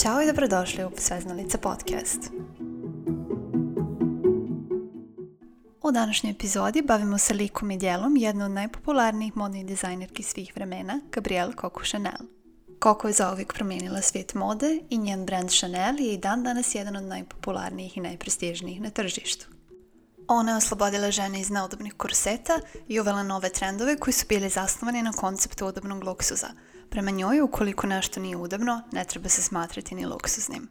Ćao i dobrodošli u Sveznalice podcast. U današnjoj epizodi bavimo se likom i dijelom jedne od najpopularnijih modnih dizajnerki svih vremena, Gabrielle Coco Chanel. Coco je zauvijek promijenila svijet mode i njen brand Chanel je i dan danas jedan od najpopularnijih i najprestižnijih na tržištu. Ona je oslobodila žene iz neodobnih korseta i uvela nove trendove koji su bili zasnovani na konceptu udobnog luksuza – Prema njoj, ukoliko nešto nije udobno, ne treba se smatrati ni luksuznim.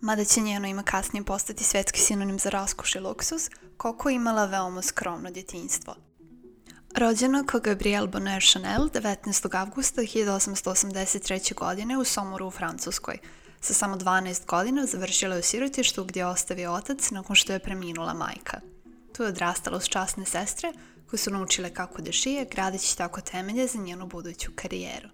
Mada će njeno ima kasnije postati svetski sinonim za raskuš i luksuz, Koko imala veoma skromno djetinjstvo. Rođena kao Gabrielle Bonheur Chanel 19. avgusta 1883. godine u Somoru u Francuskoj. Sa samo 12 godina završila je u sirotištu gdje je ostavio otac nakon što je preminula majka. Tu je odrastala uz časne sestre koje su naučile kako da šije, gradeći tako temelje za njenu buduću karijeru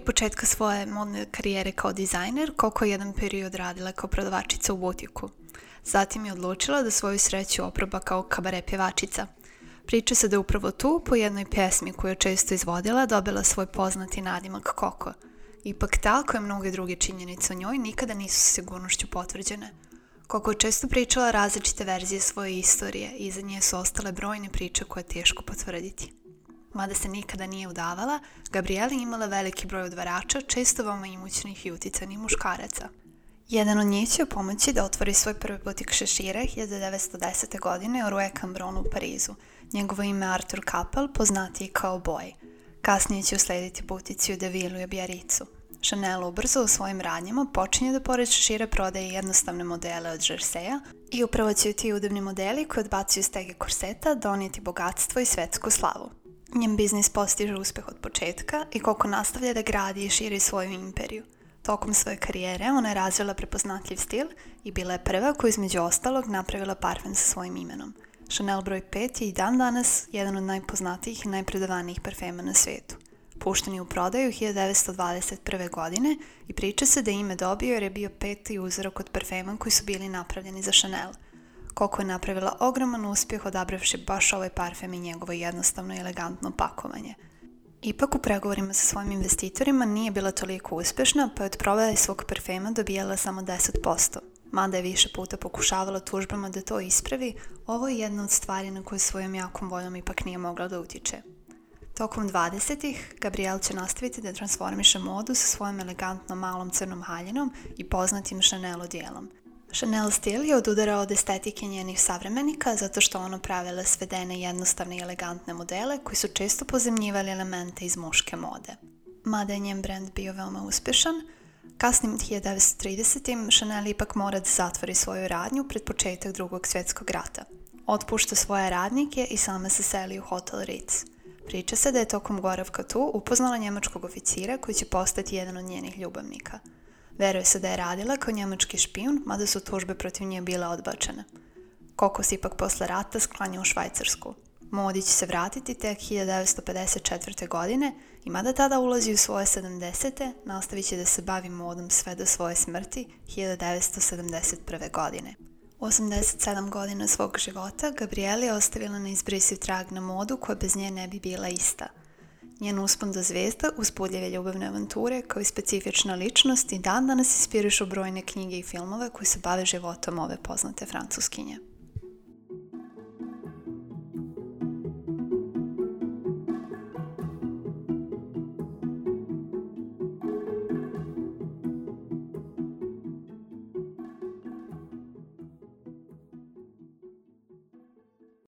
pre početka svoje modne karijere kao dizajner, Koko je jedan period radila kao prodavačica u butiku. Zatim je odlučila da svoju sreću oproba kao kabare pjevačica. Priča se da je upravo tu, po jednoj pjesmi koju je često izvodila, dobila svoj poznati nadimak Koko. Ipak ta, kao i mnoge druge činjenice o njoj, nikada nisu s sigurnošću potvrđene. Koko je često pričala različite verzije svoje istorije i iza nje su ostale brojne priče koje je teško potvrditi. Mada se nikada nije udavala, Gabriela imala veliki broj odvarača, često veoma imućnih i uticanih muškaraca. Jedan od njih će joj pomoći da otvori svoj prvi butik šešira 1910. godine u Rue Cambronu u Parizu. Njegovo ime Arthur Kappel poznati je kao Boy. Kasnije će uslediti butici u Devilu i Bjaricu. Chanel ubrzo u svojim radnjama počinje da pored šešira prodaje jednostavne modele od žerseja i upravo će ti udobni modeli koji odbacuju stege korseta doneti bogatstvo i svetsku slavu njen biznis postiže uspeh od početka i koliko nastavlja da gradi i širi svoju imperiju. Tokom svoje karijere ona je razvila prepoznatljiv stil i bila je prva koja između ostalog napravila parfem sa svojim imenom. Chanel broj 5 je i dan danas jedan od najpoznatijih i najpredavanijih parfema na svetu. Pušten je u prodaju 1921. godine i priča se da ime dobio jer je bio peti uzorak od parfema koji su bili napravljeni za Chanel – koliko je napravila ogroman uspjeh odabravši baš ovaj parfem i njegovo jednostavno i elegantno pakovanje. Ipak u pregovorima sa svojim investitorima nije bila toliko uspešna, pa je od prodaje svog parfema dobijala samo 10%. Mada je više puta pokušavala tužbama da to ispravi, ovo je jedna od stvari na koju svojom jakom voljom ipak nije mogla da utiče. Tokom 20-ih, Gabriel će nastaviti da transformiše modu sa svojom elegantnom malom crnom haljinom i poznatim Chanel odijelom – Chanel stil je odudarao od estetike njenih savremenika zato što ono pravila svedene jednostavne i elegantne modele koji su često pozemljivali elemente iz muške mode. Mada je njen brand bio veoma uspešan, kasnim 1930. im Chanel ipak mora da zatvori svoju radnju pred početak drugog svjetskog rata. Otpušta svoje radnike i sama se seli u Hotel Ritz. Priča se da je tokom goravka tu upoznala njemačkog oficira koji će postati jedan od njenih ljubavnika – Veruje se da je radila kao njemački špijun, mada su tužbe protiv nje bile odbačene. Kokos ipak posle rata sklanja u Švajcarsku. Modi će se vratiti tek 1954. godine i mada tada ulazi u svoje 70. nastavit će da se bavi modom sve do svoje smrti 1971. godine. 87 godina svog života Gabrieli je ostavila na izbrisiv trag na modu koja bez nje ne bi bila ista – Njen uspon do zvijezda uz podljeve ljubavne avanture kao i specifična ličnost i dan danas inspirišu brojne knjige i filmove koji se bave životom ove poznate francuskinje.